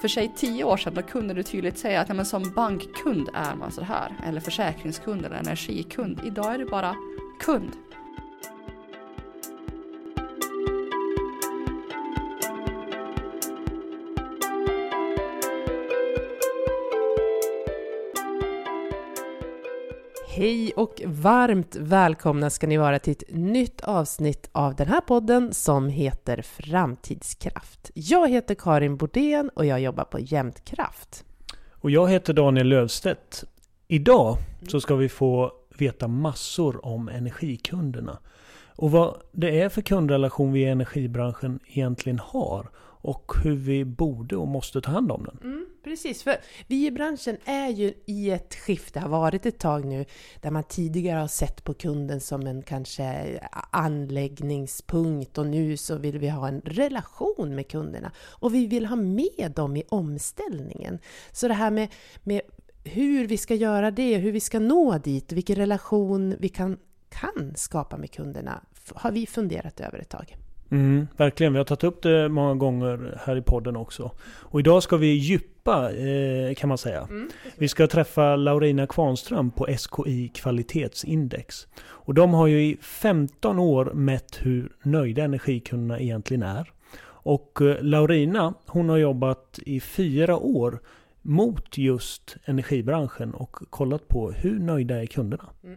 För sig tio år sedan då kunde du tydligt säga att ja, men som bankkund är man så här, eller försäkringskund eller energikund. Idag är du bara kund. Hej och varmt välkomna ska ni vara till ett nytt avsnitt av den här podden som heter Framtidskraft. Jag heter Karin Bordén och jag jobbar på Jämtkraft. Och jag heter Daniel Lövstedt. Idag så ska vi få veta massor om energikunderna. Och vad det är för kundrelation vi i energibranschen egentligen har och hur vi borde och måste ta hand om den. Mm, precis, för vi i branschen är ju i ett skifte, har varit ett tag nu, där man tidigare har sett på kunden som en kanske anläggningspunkt och nu så vill vi ha en relation med kunderna och vi vill ha med dem i omställningen. Så det här med, med hur vi ska göra det, hur vi ska nå dit, vilken relation vi kan, kan skapa med kunderna har vi funderat över ett tag. Mm, verkligen, vi har tagit upp det många gånger här i podden också. Och idag ska vi djupa eh, kan man säga. Mm. Vi ska träffa Laurina Kvarnström på SKI Kvalitetsindex. Och de har ju i 15 år mätt hur nöjda energikunderna egentligen är. Och eh, Laurina, hon har jobbat i fyra år mot just energibranschen och kollat på hur nöjda är kunderna. Mm.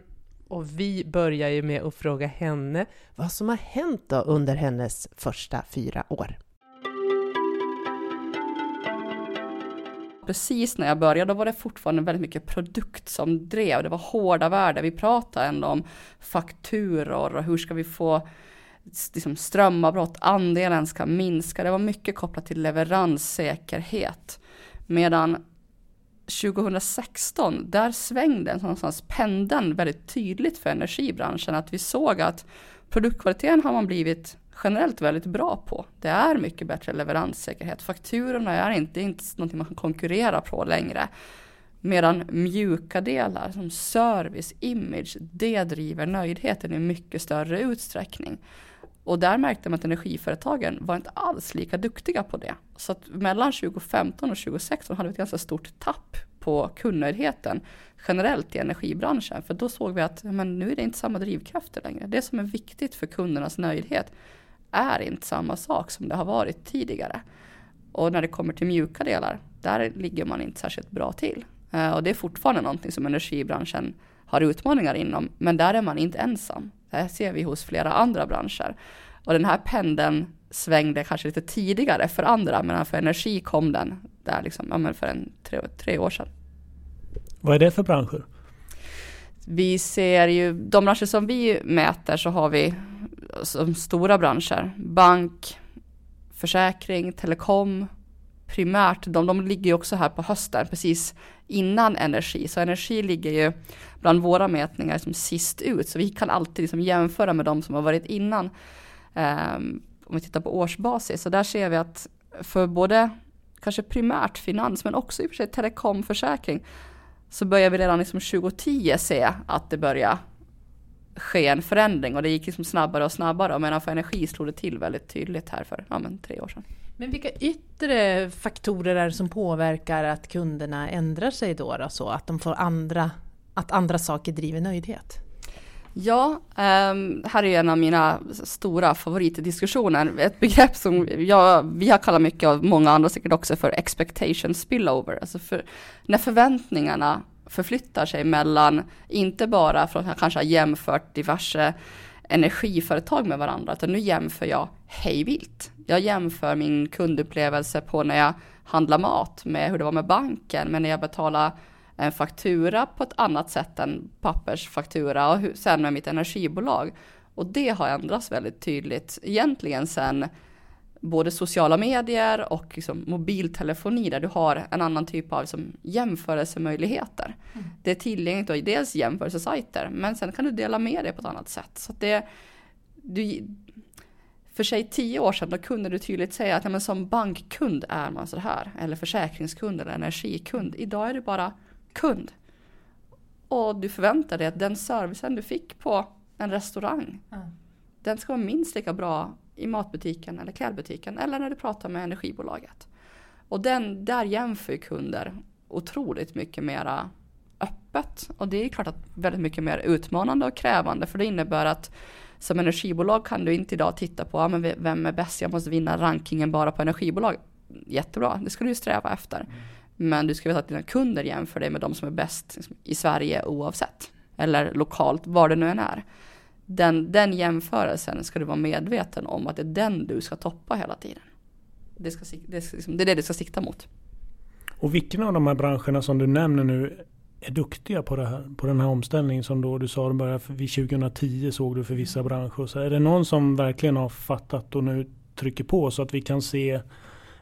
Och vi börjar ju med att fråga henne vad som har hänt då under hennes första fyra år. Precis när jag började var det fortfarande väldigt mycket produkt som drev. Det var hårda värden. Vi pratade ändå om fakturor och hur ska vi få liksom strömavbrott, andelen ska minska. Det var mycket kopplat till leveranssäkerhet. Medan 2016, där svängde någonstans pendeln väldigt tydligt för energibranschen. Att vi såg att produktkvaliteten har man blivit generellt väldigt bra på. Det är mycket bättre leveranssäkerhet. Fakturorna är inte, inte någonting man kan konkurrera på längre. Medan mjuka delar som service, image, det driver nöjdheten i mycket större utsträckning. Och där märkte man att energiföretagen var inte alls lika duktiga på det. Så att mellan 2015 och 2016 hade vi ett ganska stort tapp på kundnöjdheten generellt i energibranschen. För då såg vi att men nu är det inte samma drivkrafter längre. Det som är viktigt för kundernas nöjdhet är inte samma sak som det har varit tidigare. Och när det kommer till mjuka delar, där ligger man inte särskilt bra till. Eh, och det är fortfarande någonting som energibranschen har utmaningar inom, men där är man inte ensam. Det ser vi hos flera andra branscher. Och den här pendeln svängde kanske lite tidigare för andra, men för energi kom den där liksom, ja, för en tre, tre år sedan. Vad är det för branscher? Vi ser ju, de branscher som vi mäter så har vi som stora branscher, bank, försäkring, telekom, primärt, de, de ligger ju också här på hösten, precis innan energi. Så energi ligger ju bland våra mätningar som sist ut, så vi kan alltid liksom jämföra med de som har varit innan. Um, om vi tittar på årsbasis, så där ser vi att för både kanske primärt finans, men också i och för sig telekomförsäkring, så börjar vi redan liksom 2010 se att det börjar ske en förändring och det gick liksom snabbare och snabbare. Medan för energi slog det till väldigt tydligt här för ja, men tre år sedan. Men vilka yttre faktorer är det som påverkar att kunderna ändrar sig då, då så att de får andra, att andra saker driver nöjdhet? Ja, um, här är en av mina stora favoritdiskussioner. Ett begrepp som jag, vi har kallat mycket av många andra säkert också för expectation spillover. Alltså för när förväntningarna förflyttar sig mellan, inte bara från att kanske ha jämfört diverse energiföretag med varandra, utan nu jämför jag hejvilt. Jag jämför min kundupplevelse på när jag handlar mat med hur det var med banken, men när jag betalar en faktura på ett annat sätt än pappersfaktura och sen med mitt energibolag. Och det har ändrats väldigt tydligt egentligen sen både sociala medier och liksom mobiltelefoni där du har en annan typ av liksom jämförelsemöjligheter. Mm. Det är tillgängligt och dels jämförelsesajter men sen kan du dela med dig på ett annat sätt. Så det, du, för sig tio år sedan då kunde du tydligt säga att ja, men som bankkund är man så här eller försäkringskund eller energikund. Idag är du bara kund. Och du förväntar dig att den servicen du fick på en restaurang mm. den ska vara minst lika bra i matbutiken eller klädbutiken eller när du pratar med energibolaget. Och den, där jämför kunder otroligt mycket mera öppet. Och det är klart att väldigt mycket mer utmanande och krävande för det innebär att som energibolag kan du inte idag titta på, ja, men vem är bäst, jag måste vinna rankingen bara på energibolag. Jättebra, det ska du sträva efter. Men du ska veta att dina kunder jämför dig med de som är bäst i Sverige oavsett. Eller lokalt, var det nu än är. Den, den jämförelsen ska du vara medveten om att det är den du ska toppa hela tiden. Det, ska, det, liksom, det är det du ska sikta mot. Och vilken av de här branscherna som du nämner nu är duktiga på, det här, på den här omställningen som då du sa att började vid 2010 såg du för vissa branscher. Så är det någon som verkligen har fattat och nu trycker på så att vi kan se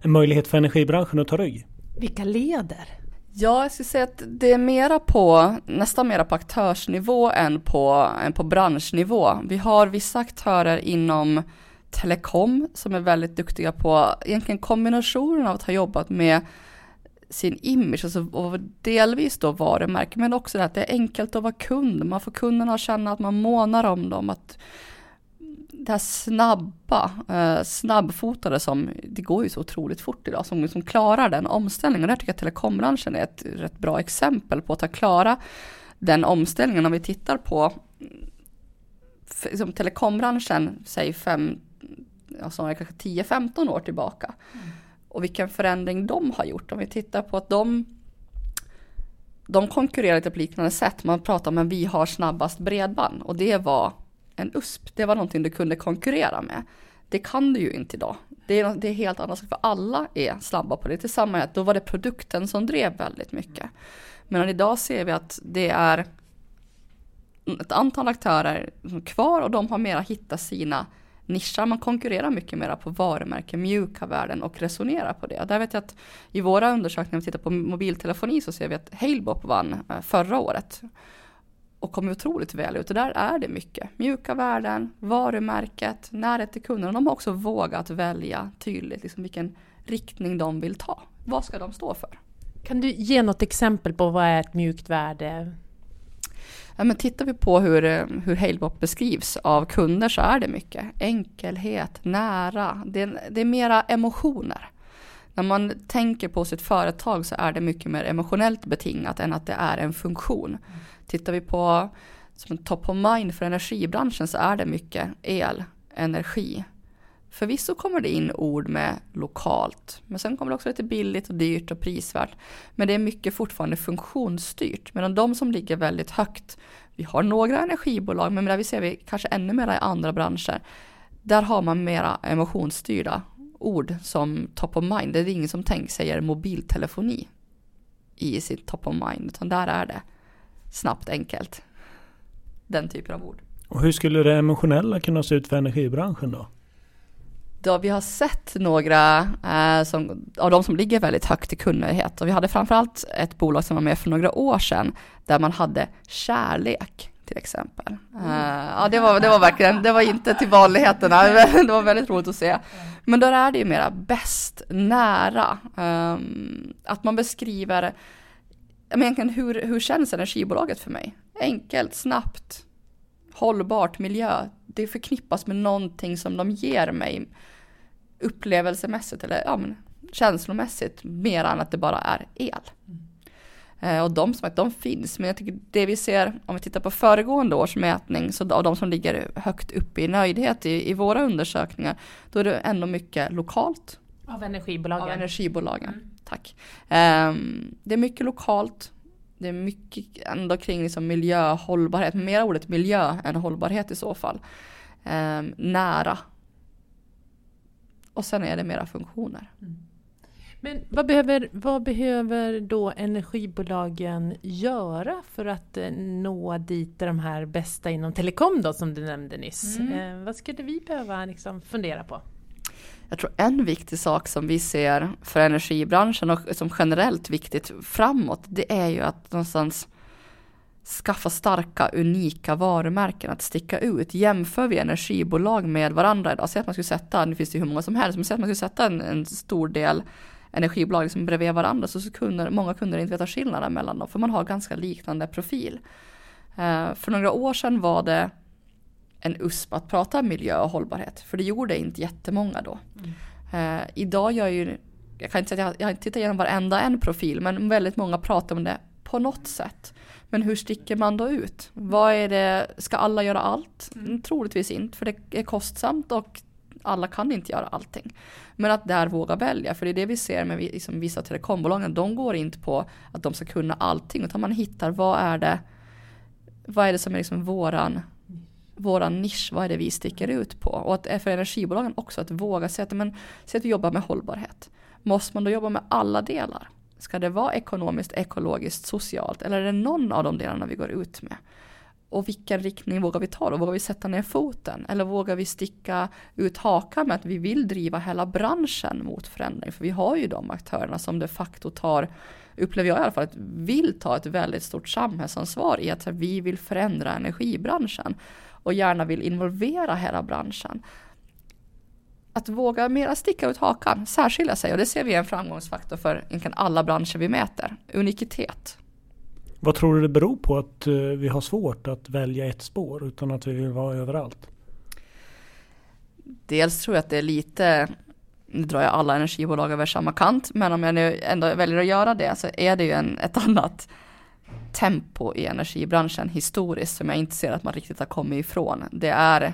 en möjlighet för energibranschen att ta rygg? Vilka leder? Ja, jag skulle säga att det är mera på, nästan mera på aktörsnivå än på, än på branschnivå. Vi har vissa aktörer inom telekom som är väldigt duktiga på egentligen kombinationen av att ha jobbat med sin image alltså, och delvis då varumärke men också det att det är enkelt att vara kund. Man får kunderna att känna att man månar om dem. Att det här snabba, eh, snabbfotade som, det går ju så otroligt fort idag, som, som klarar den omställningen. Och där tycker jag att telekombranschen är ett rätt bra exempel på att klara den omställningen. Om vi tittar på liksom, telekombranschen, säg fem, alltså kanske 10-15 år tillbaka. Mm. Och vilken förändring de har gjort. Om vi tittar på att de de konkurrerar lite på liknande sätt. Man pratar om att vi har snabbast bredband och det var en USP. Det var någonting du kunde konkurrera med. Det kan du ju inte idag. Det är, det är helt annat, för alla är snabba på det. Tillsammans då var det produkten som drev väldigt mycket. Men idag ser vi att det är ett antal aktörer kvar och de har mera hittat sina nischar. Man konkurrerar mycket mer på varumärken, mjuka värden och resonerar på det. Där vet jag att i våra undersökningar, om vi tittar på mobiltelefoni, så ser vi att Halebop vann eh, förra året och kom otroligt väl ut. Och där är det mycket. Mjuka värden, varumärket, närhet till kunderna. De har också vågat välja tydligt liksom vilken riktning de vill ta. Vad ska de stå för? Kan du ge något exempel på vad är ett mjukt värde? Ja, men tittar vi på hur, hur Halebop beskrivs av kunder så är det mycket enkelhet, nära. Det är, det är mera emotioner. När man tänker på sitt företag så är det mycket mer emotionellt betingat än att det är en funktion. Tittar vi på som top of mind för energibranschen så är det mycket el, energi. Förvisso kommer det in ord med lokalt, men sen kommer det också lite billigt och dyrt och prisvärt. Men det är mycket fortfarande funktionsstyrt, medan de som ligger väldigt högt, vi har några energibolag, men där vi ser vi kanske ännu mer i andra branscher, där har man mera emotionsstyrda ord som top of mind. Det är ingen som tänker säger mobiltelefoni i sitt top of mind, utan där är det snabbt, enkelt. Den typen av ord. Och hur skulle det emotionella kunna se ut för energibranschen då? Då vi har sett några eh, som, av de som ligger väldigt högt i kunnighet. Och vi hade framförallt ett bolag som var med för några år sedan där man hade kärlek till exempel. Mm. Uh, ja, det var, det var verkligen, det var inte till vanligheterna, det var väldigt roligt att se. Men där är det ju mera bäst, nära. Um, att man beskriver men egentligen hur, hur känns energibolaget för mig? Enkelt, snabbt, hållbart, miljö. Det förknippas med någonting som de ger mig upplevelsemässigt eller ja, men, känslomässigt mer än att det bara är el. Mm. Eh, och de som sagt, de finns, men jag tycker det vi ser om vi tittar på föregående års mätning, så av de som ligger högt uppe i nöjdhet i, i våra undersökningar, då är det ändå mycket lokalt. Av energibolagen? Av energibolagen. Mm. Tack. Um, det är mycket lokalt. Det är mycket ändå kring liksom miljö, hållbarhet, mer ordet miljö än hållbarhet i så fall. Um, nära. Och sen är det mera funktioner. Mm. Men vad behöver, vad behöver då energibolagen göra för att eh, nå dit de här bästa inom telekom då som du nämnde nyss? Mm. Eh, vad skulle vi behöva liksom fundera på? Jag tror en viktig sak som vi ser för energibranschen och som generellt viktigt framåt, det är ju att någonstans skaffa starka, unika varumärken att sticka ut. Jämför vi energibolag med varandra idag, säg att man skulle sätta, nu finns det hur många som helst, men säg att man skulle sätta en, en stor del energibolag liksom bredvid varandra så skulle många kunder inte veta skillnaden mellan dem, för man har ganska liknande profil. Uh, för några år sedan var det en USP att prata miljö och hållbarhet. För det gjorde inte jättemånga då. Mm. Eh, idag gör ju jag kan inte säga att jag, jag tittat igenom varenda en profil, men väldigt många pratar om det på något sätt. Men hur sticker man då ut? Vad är det, ska alla göra allt? Mm. Troligtvis inte, för det är kostsamt och alla kan inte göra allting. Men att där våga välja, för det är det vi ser med liksom vissa telekombolagen, de går inte på att de ska kunna allting, utan man hittar vad är det, vad är det som är liksom våran, våran nisch, vad är det vi sticker ut på? Och att för energibolagen också att våga säga att, men, säg att vi jobbar med hållbarhet. Måste man då jobba med alla delar? Ska det vara ekonomiskt, ekologiskt, socialt eller är det någon av de delarna vi går ut med? Och vilken riktning vågar vi ta då? Vågar vi sätta ner foten? Eller vågar vi sticka ut hakan med att vi vill driva hela branschen mot förändring? För vi har ju de aktörerna som de facto tar, upplever jag i alla fall, att vill ta ett väldigt stort samhällsansvar i att vi vill förändra energibranschen och gärna vill involvera hela branschen att våga mera sticka ut hakan, särskilja sig och det ser vi är en framgångsfaktor för egentligen alla branscher vi mäter. Unikitet. Vad tror du det beror på att eh, vi har svårt att välja ett spår utan att vi vill vara överallt? Dels tror jag att det är lite, nu drar jag alla energibolag över samma kant, men om jag nu ändå väljer att göra det så är det ju en, ett annat tempo i energibranschen historiskt som jag inte ser att man riktigt har kommit ifrån. Det är,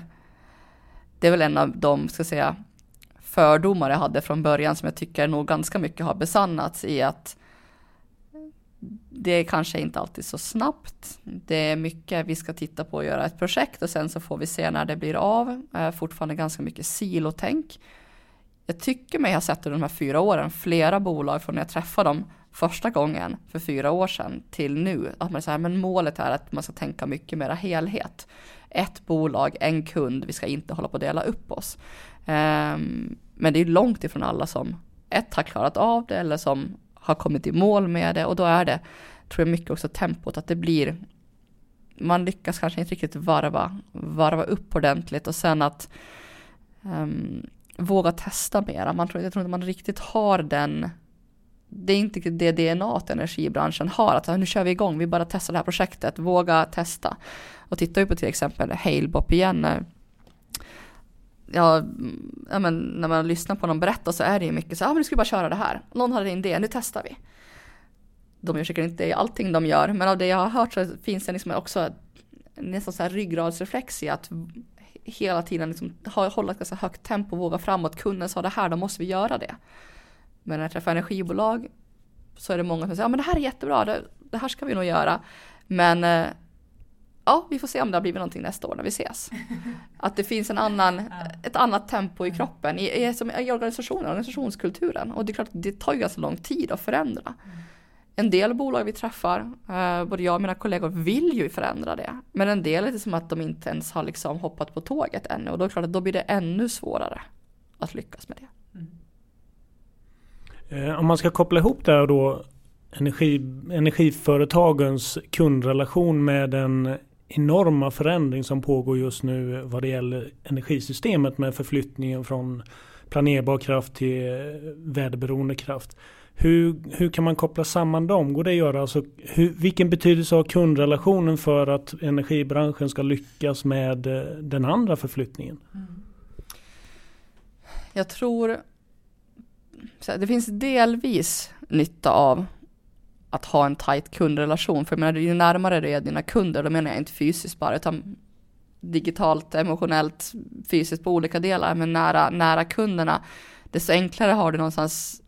det är väl en av de, ska säga, fördomar jag hade från början som jag tycker nog ganska mycket har besannats i att det är kanske inte alltid så snabbt. Det är mycket vi ska titta på och göra ett projekt och sen så får vi se när det blir av. Fortfarande ganska mycket silotänk. Jag tycker mig ha sett under de här fyra åren flera bolag från när jag träffade dem första gången för fyra år sedan till nu. Att man säger men målet är att man ska tänka mycket mera helhet. Ett bolag, en kund, vi ska inte hålla på att dela upp oss. Um, men det är långt ifrån alla som ett har klarat av det eller som har kommit i mål med det och då är det, tror jag mycket också tempot, att det blir, man lyckas kanske inte riktigt varva, varva upp ordentligt och sen att um, våga testa mera. Man tror, jag tror inte man riktigt har den det är inte det DNA energibranschen har, att nu kör vi igång, vi bara testar det här projektet, våga testa. Och tittar vi på till exempel Halebop igen, eh, ja, mm, ja, men när man lyssnar på någon berätta så är det ju mycket så ja men nu ska vi bara köra det här. Någon hade en idé, nu testar vi. De gör säkert inte allting de gör, men av det jag har hört så finns det liksom också nästan så här ryggradsreflex i att hela tiden liksom hålla ett ganska högt tempo, våga framåt. Kunden sa det här, då måste vi göra det. Men när jag träffar energibolag så är det många som säger, ja men det här är jättebra, det, det här ska vi nog göra. Men eh, ja, vi får se om det har blivit någonting nästa år när vi ses. Att det finns en annan, ett annat tempo i kroppen, i, i, som, i organisationen, organisationskulturen. Och det är klart, det tar ju ganska lång tid att förändra. En del bolag vi träffar, eh, både jag och mina kollegor, vill ju förändra det. Men en del är det som att de inte ens har liksom hoppat på tåget ännu. Och då är det klart att då blir det ännu svårare att lyckas med det. Eh, om man ska koppla ihop det här då, energi, energiföretagens kundrelation med den enorma förändring som pågår just nu vad det gäller energisystemet med förflyttningen från planerbar kraft till eh, väderberoende kraft. Hur, hur kan man koppla samman dem? Går det att göra? Alltså, hur, vilken betydelse har kundrelationen för att energibranschen ska lyckas med eh, den andra förflyttningen? Mm. Jag tror det finns delvis nytta av att ha en tajt kundrelation. För jag menar, ju närmare du är dina kunder, då menar jag inte fysiskt bara, utan digitalt, emotionellt, fysiskt på olika delar, men nära, nära kunderna, desto enklare har du någonstans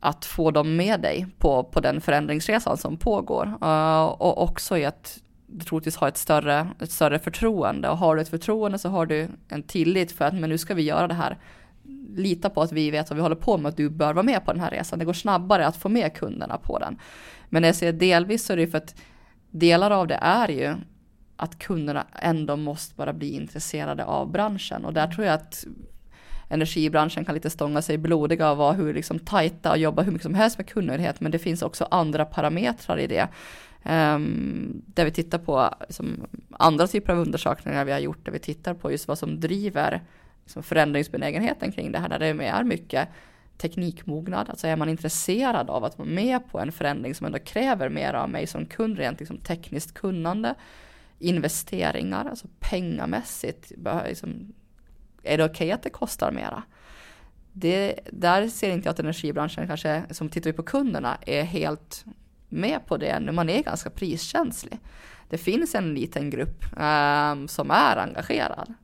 att få dem med dig på, på den förändringsresan som pågår. Uh, och också i att du troligtvis ha ett större, ett större förtroende. Och har du ett förtroende så har du en tillit för att men nu ska vi göra det här lita på att vi vet vad vi håller på med, att du bör vara med på den här resan. Det går snabbare att få med kunderna på den. Men när jag säger delvis så är det för att delar av det är ju att kunderna ändå måste bara bli intresserade av branschen. Och där tror jag att energibranschen kan lite stånga sig blodiga och vara hur liksom tajta och jobba hur mycket som helst med kundnöjdhet. Men det finns också andra parametrar i det. Um, där vi tittar på liksom, andra typer av undersökningar vi har gjort, där vi tittar på just vad som driver liksom förändringsbenägenheten kring det här, där det är mycket teknikmognad, alltså är man intresserad av att vara med på en förändring som ändå kräver mer av mig som kund, rent liksom tekniskt kunnande, investeringar, alltså pengamässigt, liksom, är det okej okay att det kostar mera? det, där ser inte jag att energibranschen kanske, som tittar vi på kunderna, är helt med på det ännu. Man är ganska priskänslig. Det finns en liten grupp um, som är engagerad.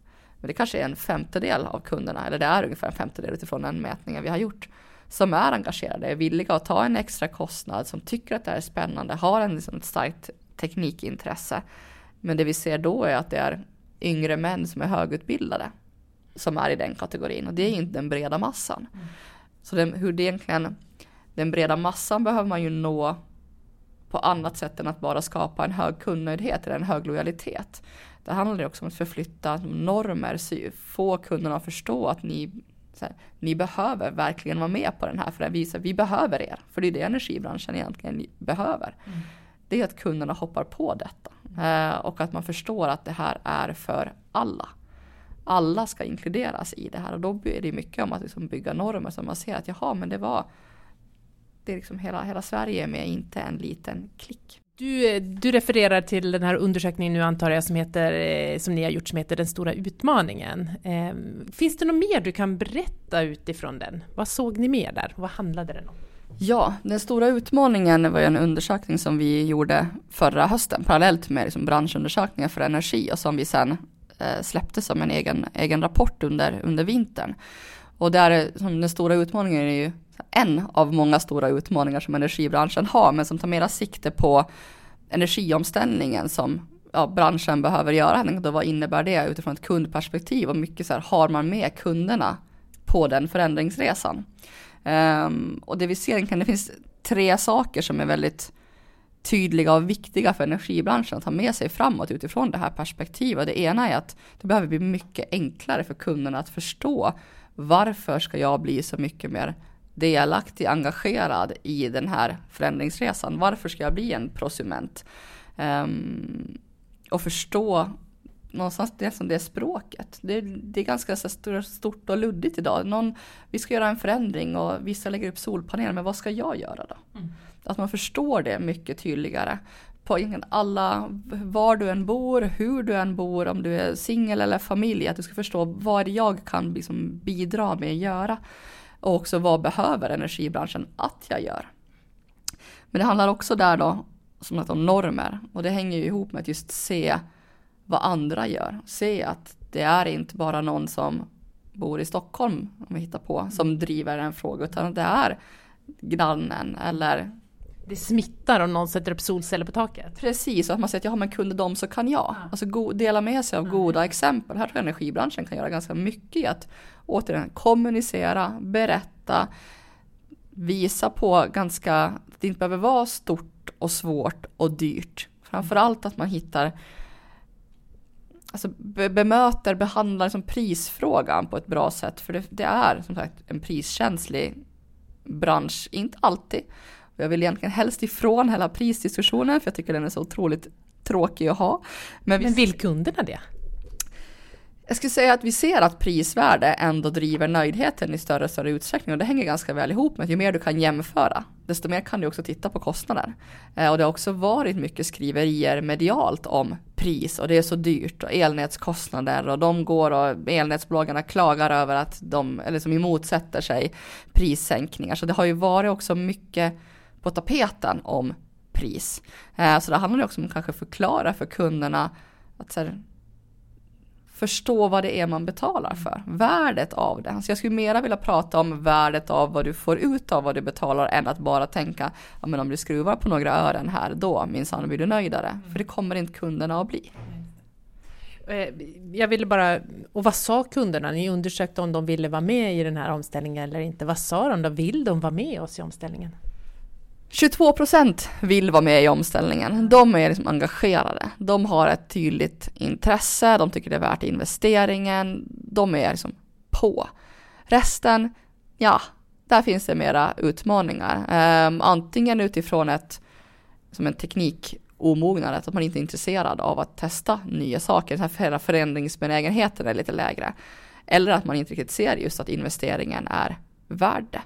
Men det kanske är en femtedel av kunderna, eller det är ungefär en femtedel utifrån den mätningen vi har gjort, som är engagerade, är villiga att ta en extra kostnad, som tycker att det är spännande, har en, liksom, ett starkt teknikintresse. Men det vi ser då är att det är yngre män som är högutbildade som är i den kategorin och det är inte den breda massan. Mm. Så den, hur det egentligen, den breda massan behöver man ju nå på annat sätt än att bara skapa en hög kundnöjdhet eller en hög lojalitet. Det handlar också om att förflytta normer, få kunderna att förstå att ni, här, ni behöver verkligen vara med på den här för att visa vi behöver er. För det är det energibranschen egentligen behöver. Mm. Det är att kunderna hoppar på detta eh, och att man förstår att det här är för alla. Alla ska inkluderas i det här och då är det mycket om att liksom bygga normer som man ser att jaha men det var det är liksom hela, hela Sverige med, inte en liten klick. Du, du refererar till den här undersökningen nu antar jag som, heter, eh, som ni har gjort som heter Den stora utmaningen. Eh, finns det något mer du kan berätta utifrån den? Vad såg ni mer där? Vad handlade den om? Ja, den stora utmaningen var en undersökning som vi gjorde förra hösten parallellt med liksom branschundersökningar för energi och som vi sen eh, släppte som en egen, egen rapport under, under vintern. Och där, som den stora utmaningen är ju en av många stora utmaningar som energibranschen har, men som tar mera sikte på energiomställningen som ja, branschen behöver göra. Då vad innebär det utifrån ett kundperspektiv och mycket så här, har man med kunderna på den förändringsresan? Um, och det vi ser det finns tre saker som är väldigt tydliga och viktiga för energibranschen att ha med sig framåt utifrån det här perspektivet. Det ena är att det behöver bli mycket enklare för kunderna att förstå varför ska jag bli så mycket mer delaktig, engagerad i den här förändringsresan. Varför ska jag bli en prosument? Um, och förstå någonstans det som det språket. Det, det är ganska stort och luddigt idag. Någon, vi ska göra en förändring och vissa lägger upp solpaneler, men vad ska jag göra då? Mm. Att man förstår det mycket tydligare. På alla, var du än bor, hur du än bor, om du är singel eller familj, att du ska förstå vad jag kan liksom bidra med att göra. Och också vad behöver energibranschen att jag gör? Men det handlar också där då som att om normer och det hänger ju ihop med att just se vad andra gör. Se att det är inte bara någon som bor i Stockholm, om vi hittar på, som driver en fråga, utan det är grannen eller det smittar om någon sätter upp solceller på taket. Precis, och att man säger att ja, men kunde de så kan jag. Ja. Alltså dela med sig av goda exempel. Här tror jag energibranschen kan göra ganska mycket i att återigen kommunicera, berätta, visa på ganska, att det inte behöver vara stort och svårt och dyrt. Framförallt att man hittar alltså bemöter, behandlar liksom prisfrågan på ett bra sätt. För det, det, är som sagt en priskänslig bransch, inte alltid. Jag vill egentligen helst ifrån hela prisdiskussionen för jag tycker den är så otroligt tråkig att ha. Men, vi, Men vill kunderna det? Jag skulle säga att vi ser att prisvärde ändå driver nöjdheten i större och större utsträckning och det hänger ganska väl ihop med att ju mer du kan jämföra, desto mer kan du också titta på kostnader. Eh, och det har också varit mycket skriverier medialt om pris och det är så dyrt och elnätskostnader och de går och elnätsbolagen klagar över att de, eller som emotsätter sig prissänkningar. Så det har ju varit också mycket på tapeten om pris. Eh, så det handlar också om att kanske förklara för kunderna att här, förstå vad det är man betalar för. Värdet av det. Så jag skulle mera vilja prata om värdet av vad du får ut av vad du betalar än att bara tänka, ja men om du skruvar på några ören här, då minsann blir du nöjdare. För det kommer inte kunderna att bli. Eh, jag ville bara, och vad sa kunderna? Ni undersökte om de ville vara med i den här omställningen eller inte. Vad sa de då? Vill de vara med oss i omställningen? 22 procent vill vara med i omställningen. De är liksom engagerade. De har ett tydligt intresse, de tycker det är värt investeringen. De är liksom på. Resten, ja, där finns det mera utmaningar. Um, antingen utifrån ett, som en teknikomognad, att man inte är intresserad av att testa nya saker. Den här förändringsbenägenheten är lite lägre. Eller att man inte riktigt ser just att investeringen är värd det.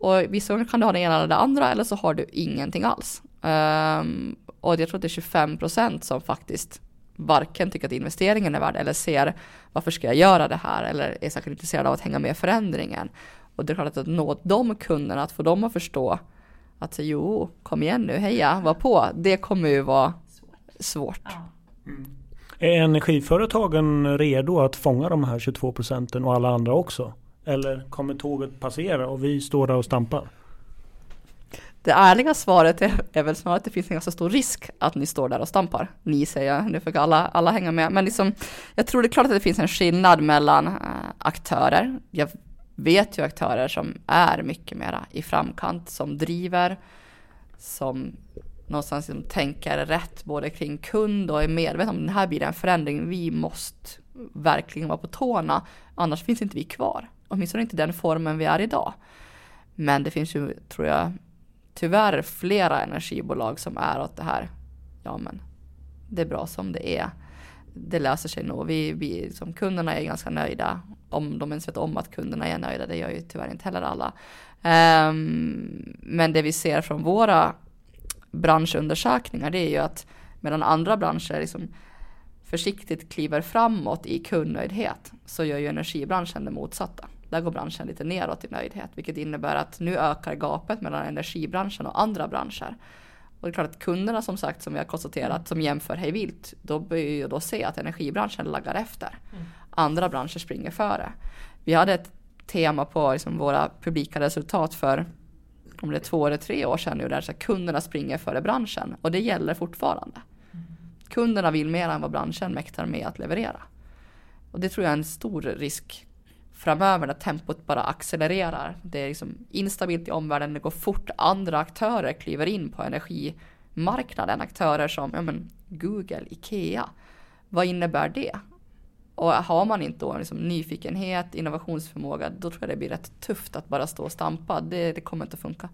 Och vissa gånger kan du ha det ena eller det andra eller så har du ingenting alls. Um, och jag tror att det är 25 procent som faktiskt varken tycker att investeringen är värd eller ser varför ska jag göra det här eller är särskilt intresserad av att hänga med i förändringen. Och det är klart att nå de kunderna, att få dem att förstå att jo, kom igen nu, heja, var på, det kommer ju vara svårt. Mm. Är energiföretagen redo att fånga de här 22 procenten och alla andra också? Eller kommer tåget passera och vi står där och stampar? Det ärliga svaret är, är väl snarare att det finns en ganska stor risk att ni står där och stampar. Ni säger jag, nu fick alla, alla hänga med. Men liksom, jag tror det är klart att det finns en skillnad mellan äh, aktörer. Jag vet ju aktörer som är mycket mera i framkant, som driver, som någonstans liksom tänker rätt både kring kund och är medveten om den här blir en förändring. Vi måste verkligen vara på tårna, annars finns inte vi kvar. Åtminstone inte den formen vi är idag. Men det finns ju, tror jag, tyvärr flera energibolag som är åt det här. Ja, men det är bra som det är. Det löser sig nog. Vi, vi som kunderna är ganska nöjda. Om de ens vet om att kunderna är nöjda, det gör ju tyvärr inte heller alla. Um, men det vi ser från våra branschundersökningar det är ju att medan andra branscher liksom försiktigt kliver framåt i kundnöjdhet så gör ju energibranschen det motsatta. Där går branschen lite neråt i nöjdhet, vilket innebär att nu ökar gapet mellan energibranschen och andra branscher. Och det är klart att kunderna som sagt, som vi har konstaterat, som jämför hej vilt, då börjar ju då se att energibranschen laggar efter. Mm. Andra branscher springer före. Vi hade ett tema på liksom våra publika resultat för om det är två eller tre år sedan nu, där så kunderna springer före branschen. Och det gäller fortfarande. Mm. Kunderna vill mer än vad branschen mäktar med att leverera. Och det tror jag är en stor risk framöver när tempot bara accelererar. Det är liksom instabilt i omvärlden, det går fort. Andra aktörer kliver in på energimarknaden. Aktörer som ja, men Google, Ikea. Vad innebär det? Och har man inte då liksom nyfikenhet, innovationsförmåga, då tror jag det blir rätt tufft att bara stå och stampa. Det, det kommer inte att funka.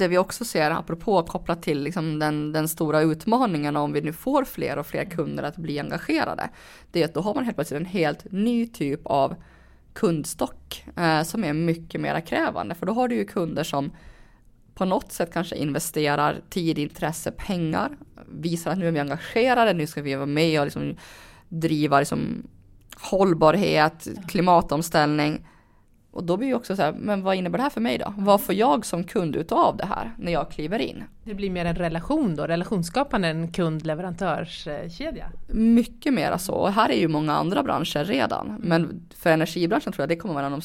Det vi också ser, apropå kopplat till liksom den, den stora utmaningen om vi nu får fler och fler kunder att bli engagerade, det är att då har man helt plötsligt en helt ny typ av kundstock eh, som är mycket mer krävande. För då har du ju kunder som på något sätt kanske investerar tid, intresse, pengar, visar att nu är vi engagerade, nu ska vi vara med och liksom driva liksom hållbarhet, klimatomställning. Och då blir det också så här, men vad innebär det här för mig då? Vad får jag som kund utav det här när jag kliver in? Det blir mer en relation då, relationsskapande, en kund-leverantörskedja? Mycket mera så, och här är ju många andra branscher redan. Mm. Men för energibranschen tror jag det kommer vara en,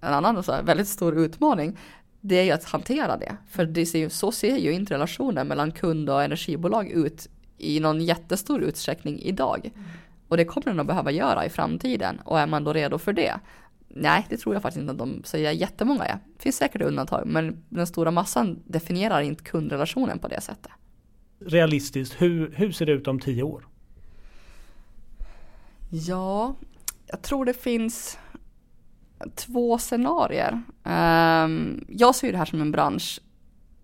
en annan så här, väldigt stor utmaning. Det är ju att hantera det. För det ser, så ser ju inte relationen mellan kund och energibolag ut i någon jättestor utsträckning idag. Mm. Och det kommer den att behöva göra i framtiden. Och är man då redo för det, Nej, det tror jag faktiskt inte att de säger jättemånga är. Det finns säkert undantag, men den stora massan definierar inte kundrelationen på det sättet. Realistiskt, hur, hur ser det ut om tio år? Ja, jag tror det finns två scenarier. Um, jag ser det här som en bransch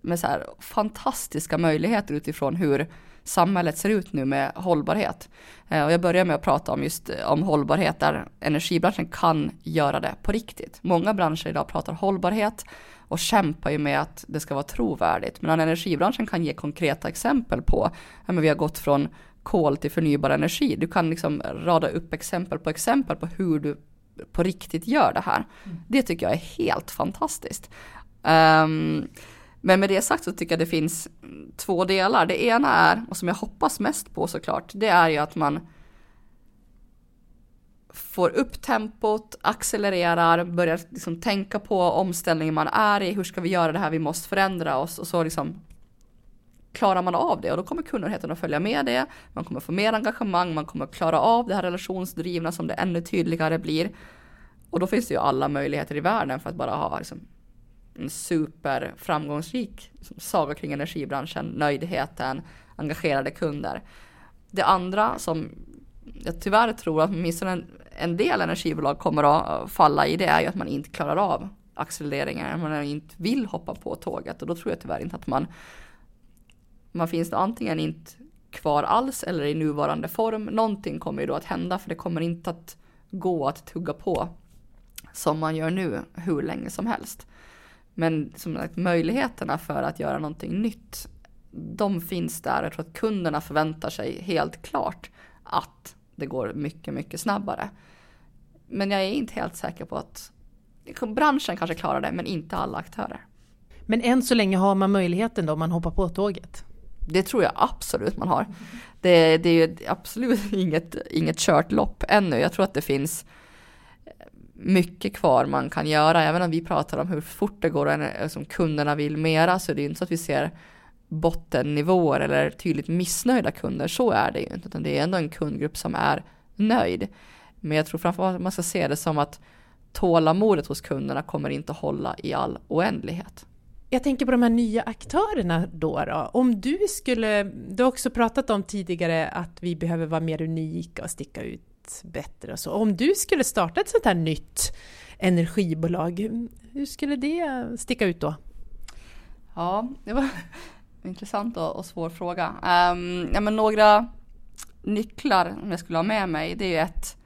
med så fantastiska möjligheter utifrån hur samhället ser ut nu med hållbarhet. Eh, och jag börjar med att prata om just eh, om hållbarhet där energibranschen kan göra det på riktigt. Många branscher idag pratar hållbarhet och kämpar ju med att det ska vara trovärdigt. Men energibranschen kan ge konkreta exempel på, ja, men vi har gått från kol till förnybar energi. Du kan liksom rada upp exempel på exempel på hur du på riktigt gör det här. Mm. Det tycker jag är helt fantastiskt. Um, men med det sagt så tycker jag det finns två delar. Det ena är, och som jag hoppas mest på såklart, det är ju att man får upp tempot, accelererar, börjar liksom tänka på omställningen man är i, hur ska vi göra det här, vi måste förändra oss. Och så liksom klarar man av det. Och då kommer kundnöjdheten att följa med det, man kommer få mer engagemang, man kommer klara av det här relationsdrivna som det ännu tydligare blir. Och då finns det ju alla möjligheter i världen för att bara ha liksom, en superframgångsrik saga kring energibranschen, nöjdheten, engagerade kunder. Det andra som jag tyvärr tror att åtminstone en, en del energibolag kommer att falla i det är ju att man inte klarar av accelereringen, man inte vill hoppa på tåget och då tror jag tyvärr inte att man man finns då antingen inte kvar alls eller i nuvarande form. Någonting kommer ju då att hända för det kommer inte att gå att tugga på som man gör nu hur länge som helst. Men som sagt, möjligheterna för att göra någonting nytt, de finns där. Jag tror att kunderna förväntar sig helt klart att det går mycket, mycket snabbare. Men jag är inte helt säker på att branschen kanske klarar det, men inte alla aktörer. Men än så länge har man möjligheten då om man hoppar på tåget? Det tror jag absolut man har. Det, det är ju absolut inget, inget kört lopp ännu. Jag tror att det finns mycket kvar man kan göra. Även om vi pratar om hur fort det går och som kunderna vill mera så är det ju inte så att vi ser bottennivåer eller tydligt missnöjda kunder. Så är det ju inte, utan det är ändå en kundgrupp som är nöjd. Men jag tror framförallt att man ska se det som att tålamodet hos kunderna kommer inte hålla i all oändlighet. Jag tänker på de här nya aktörerna då, då. Om du skulle, du har också pratat om tidigare att vi behöver vara mer unika och sticka ut bättre och så. Om du skulle starta ett sånt här nytt energibolag, hur skulle det sticka ut då? Ja, det var intressant och, svår fråga. Um, ja, men några nycklar om jag skulle ha med mig, det är ju ett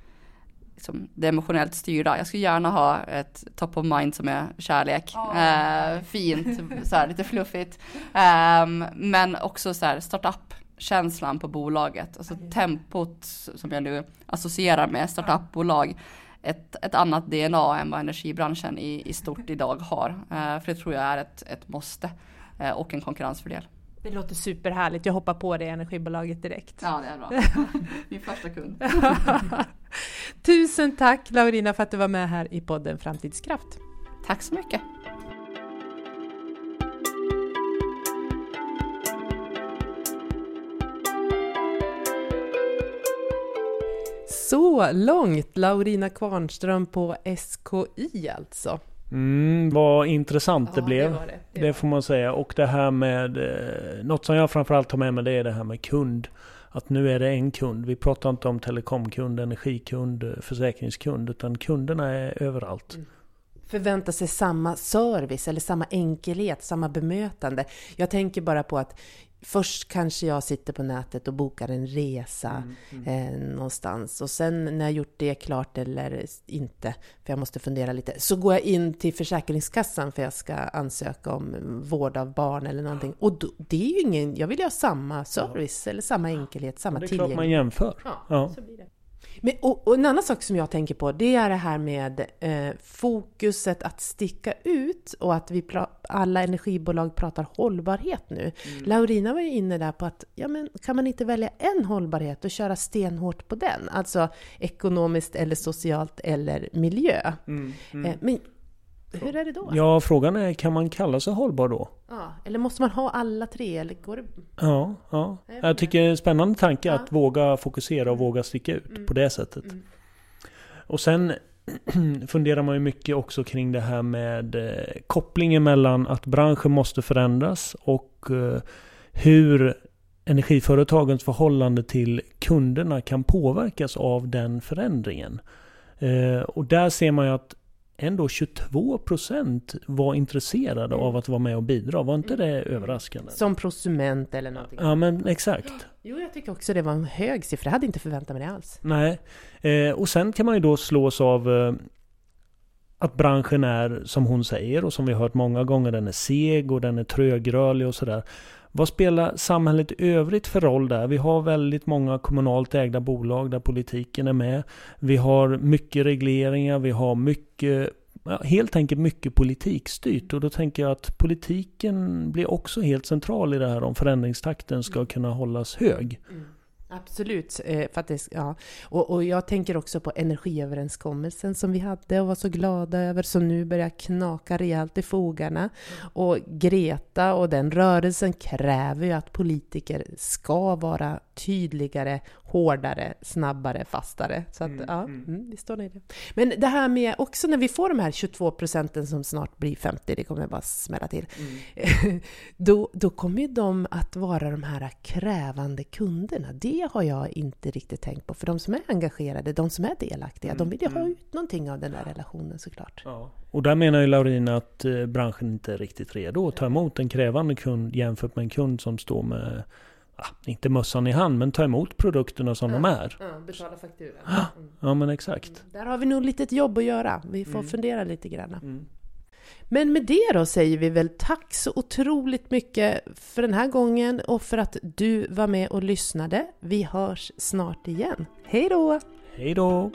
liksom, det emotionellt styrda. Jag skulle gärna ha ett top of mind som är kärlek. Oh. Eh, fint, så här, lite fluffigt. Eh, men också så här, startup känslan på bolaget, alltså tempot som jag nu associerar med startupbolag. Ett, ett annat DNA än vad energibranschen i, i stort idag har. Eh, för det tror jag är ett, ett måste eh, och en konkurrensfördel. Det låter superhärligt. Jag hoppar på det energibolaget direkt. Ja, det är bra. Min första kund. Tusen tack Laurina för att du var med här i podden Framtidskraft. Tack så mycket. Så långt Laurina Kvarnström på SKI alltså. Mm, vad intressant ja, det blev. Det, det. Det, det, får man säga. Och det här med... Eh, något som jag framförallt tar med mig det är det här med kund. Att nu är det en kund. Vi pratar inte om telekomkund, energikund, försäkringskund. Utan kunderna är överallt. Mm förvänta sig samma service eller samma enkelhet, samma bemötande. Jag tänker bara på att Först kanske jag sitter på nätet och bokar en resa mm, mm. Eh, någonstans och sen när jag gjort det klart eller inte, för jag måste fundera lite, så går jag in till Försäkringskassan för jag ska ansöka om vård av barn eller någonting. Och då, det är ju ingen, jag vill ju ha samma service ja. eller samma enkelhet, samma tillgänglighet. Det är klart man jämför. Ja, ja. så blir det. Men, och, och, en annan sak som jag tänker på, det är det här med eh, fokuset att sticka ut och att vi alla energibolag pratar hållbarhet nu. Mm. Laurina var ju inne där på att, ja men kan man inte välja en hållbarhet och köra stenhårt på den? Alltså ekonomiskt eller socialt eller miljö. Mm. Mm. Eh, men hur är det då? Ja, frågan är, kan man kalla sig hållbar då? Ja, eller måste man ha alla tre? Eller går det... Ja, ja. Jag tycker det är en spännande tanke ja. att våga fokusera och våga sticka ut mm. på det sättet. Mm. Och sen funderar man ju mycket också kring det här med eh, kopplingen mellan att branschen måste förändras och eh, hur energiföretagens förhållande till kunderna kan påverkas av den förändringen. Eh, och där ser man ju att ändå 22% var intresserade mm. av att vara med och bidra. Var inte det överraskande? Som prosument eller någonting? Ja, men exakt. Jo, jag tycker också det var en hög siffra. Jag hade inte förväntat mig det alls. Nej, eh, och sen kan man ju då slås av eh, att branschen är, som hon säger och som vi hört många gånger, den är seg och den är trögrörlig och sådär. Vad spelar samhället i övrigt för roll där? Vi har väldigt många kommunalt ägda bolag där politiken är med. Vi har mycket regleringar, vi har mycket helt enkelt mycket politikstyrt och då tänker jag att politiken blir också helt central i det här om förändringstakten ska kunna hållas hög. Mm. Mm. Absolut. Eh, för att det, ja. och, och jag tänker också på energiöverenskommelsen som vi hade och var så glada över, som nu börjar knaka rejält i fogarna. Och Greta och den rörelsen kräver ju att politiker ska vara tydligare, hårdare, snabbare, fastare. Så att, mm, ja, mm. mm vi står nöjda. Men det här med också när vi får de här 22 procenten som snart blir 50, det kommer bara smälla till. Mm. då, då kommer ju de att vara de här krävande kunderna. Det har jag inte riktigt tänkt på. För de som är engagerade, de som är delaktiga, de vill ju ha mm, ut någonting av den där relationen såklart. Ja. Och där menar ju Laurin att eh, branschen inte är riktigt redo att ta emot en krävande kund jämfört med en kund som står med Ah, inte mössan i hand, men ta emot produkterna som ja, de är. Ja, betala fakturan. Ah, mm. Ja, men exakt. Mm. Där har vi nog lite jobb att göra. Vi får mm. fundera lite grann. Mm. Men med det då säger vi väl tack så otroligt mycket för den här gången och för att du var med och lyssnade. Vi hörs snart igen. Hej då! Hej då!